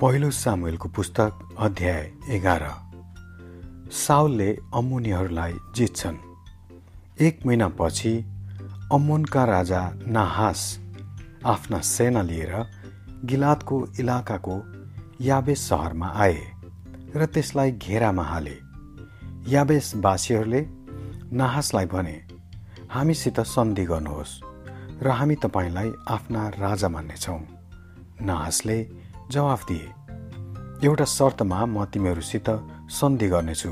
पहिलो सामुएलको पुस्तक अध्याय एघार। साउलले अम्मुनीहरूलाई जित्छन्। एक महिनापछि अम्मोनका राजा नाहास आफ्ना सेना लिएर गिलादको इलाकाको याबेस सहरमा आए र त्यसलाई घेरामा हाले। याबेसवासीहरूले नाहासलाई भने हामीसित सन्धि गर्नुहोस् र हामी तपाईँलाई आफ्ना राजा मान्नेछौँ। नाहासले जवाफ दिए। एउटा शर्तमा म तिमीहरूसित सन्धि गर्नेछु।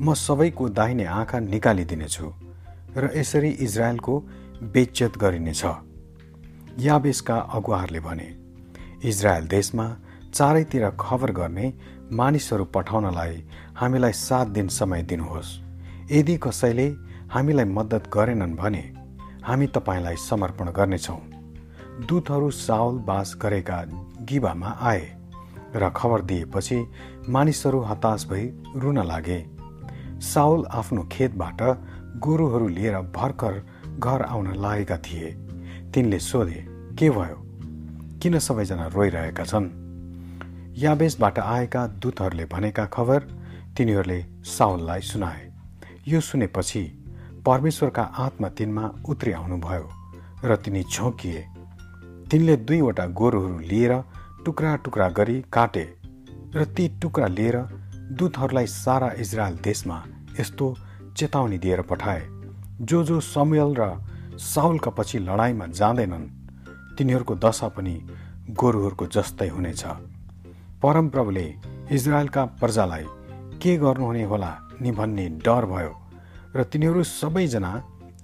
म सबैको दाहिने आँखा निकालिदिनेछु र यसरी इजरायलको बेच्चत गरिनेछ। याबेसका अगुवाहरूले भने इजरायल देशमा चारैतिर खबर गर्ने मानिसहरू पठाउनलाई हामीलाई सात दिन समय दिनुहोस्। यदि कसैले हामीलाई मद्दत गरेनन् भने हामी तपाईँलाई समर्पण गर्नेछौँ। दूतहरू साउल बास गरेका गिबामा आए। र खबर दिएपछि मानिसहरू हताश भई रुन लागे। साउल आफ्नो खेतबाट गोरुहरू लिएर भर्खर घर आउन लागेका थिए। तिनले सोधे के भयो? किन सबैजना रोइरहेका छन्? याबेसबाट आएका दूतहरूले भनेका खबर तिनीहरूले साउललाई सुनाए। यो सुनेपछि परमेश्वरका आत्मा तिनमा उत्रि आउनुभयो र तिनी झोकिए। तिनले दुईवटा गोरुहरू लिएर टुक्रा टुक्रा गरी काटे र ती टुक्रा लिएर दूतहरूलाई सारा इजरायल देशमा यस्तो चेतावनी दिएर पठाए जो जो समुयल र साउलका पछि लडाइँमा जाँदैनन् तिनीहरूको दशा पनि गोरुहरूको जस्तै हुनेछ। परमप्रभुले इजरायलका प्रजालाई के गर्नुहुने होला नि भन्ने डर भयो र तिनीहरू सबैजना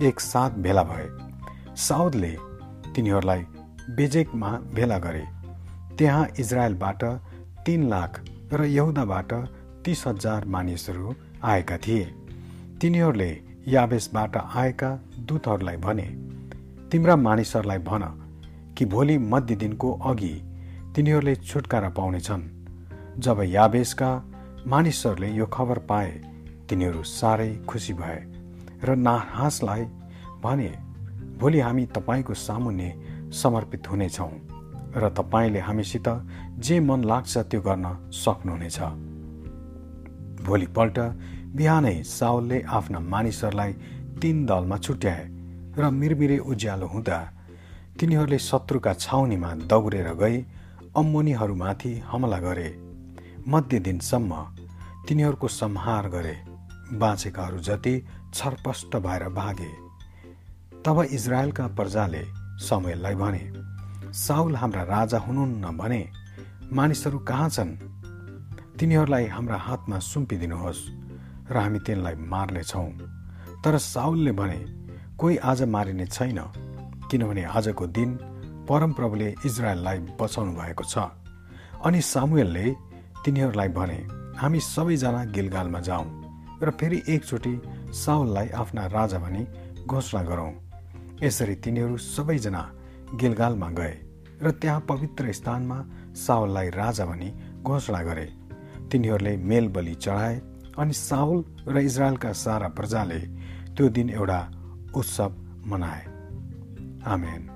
एक साथ भेला भए। साउदले तिनीहरूलाई बेजेकमा भेला गरे। त्यहाँ इजरायलबाट तिन लाख र यहुदाबाट तिस हजार मानिसहरू आएका थिए। तिनीहरूले याबेसबाट आएका दूतहरूलाई भने तिम्रा मानिसहरूलाई भन कि भोलि मध्य दिनको अघि तिनीहरूले छुटकारा पाउनेछन्। जब याबेसका मानिसहरूले यो खबर पाए तिनीहरू साह्रै खुसी भए र नाहासलाई भने भोलि हामी तपाईँको सामुन्ने समर्पित हुनेछौँ। र तपाईँले हामीसित जे मन लाग्छ त्यो गर्न सक्नुहुनेछ। भोलिपल्ट बिहानै साउलले आफ्ना मानिसहरूलाई तीन दलमा छुट्याए र मिरमिरे उज्यालो हुँदा तिनीहरूले शत्रुका छाउनीमा दौडेर गई अम्मोनीहरूमाथि हमला गरे। मध्य दिनसम्म तिनीहरूको संहार गरे। बाँचेकाहरू जति छरपष्ट भएर भागे। तब इजरायलका प्रजाले समयलाई भने साउल हाम्रा राजा हुनुहुन्न भने मानिसहरू कहाँ छन्? तिनीहरूलाई हाम्रा हातमा सुम्पिदिनुहोस् र हामी तिनलाई मार्नेछौँ। तर साउलले भने कोही आज मारिने छैन किनभने आजको दिन परमप्रभुले इजरायललाई बचाउनु भएको छ। अनि सामुएलले तिनीहरूलाई भने हामी सबैजना गिलगालमा जाउँ र फेरि एकचोटि साउललाई आफ्ना राजा भनी घोषणा गरौँ। यसरी तिनीहरू सबैजना गिलगालमा गए। र त्यहाँ पवित्र स्थानमा साउललाई राजा भनी घोषणा गरे। तिनीहरूले मेल बलि चढाए अनि साउल र इजरायलका सारा प्रजाले त्यो दिन एउटा उत्सव मनाए। आमेन।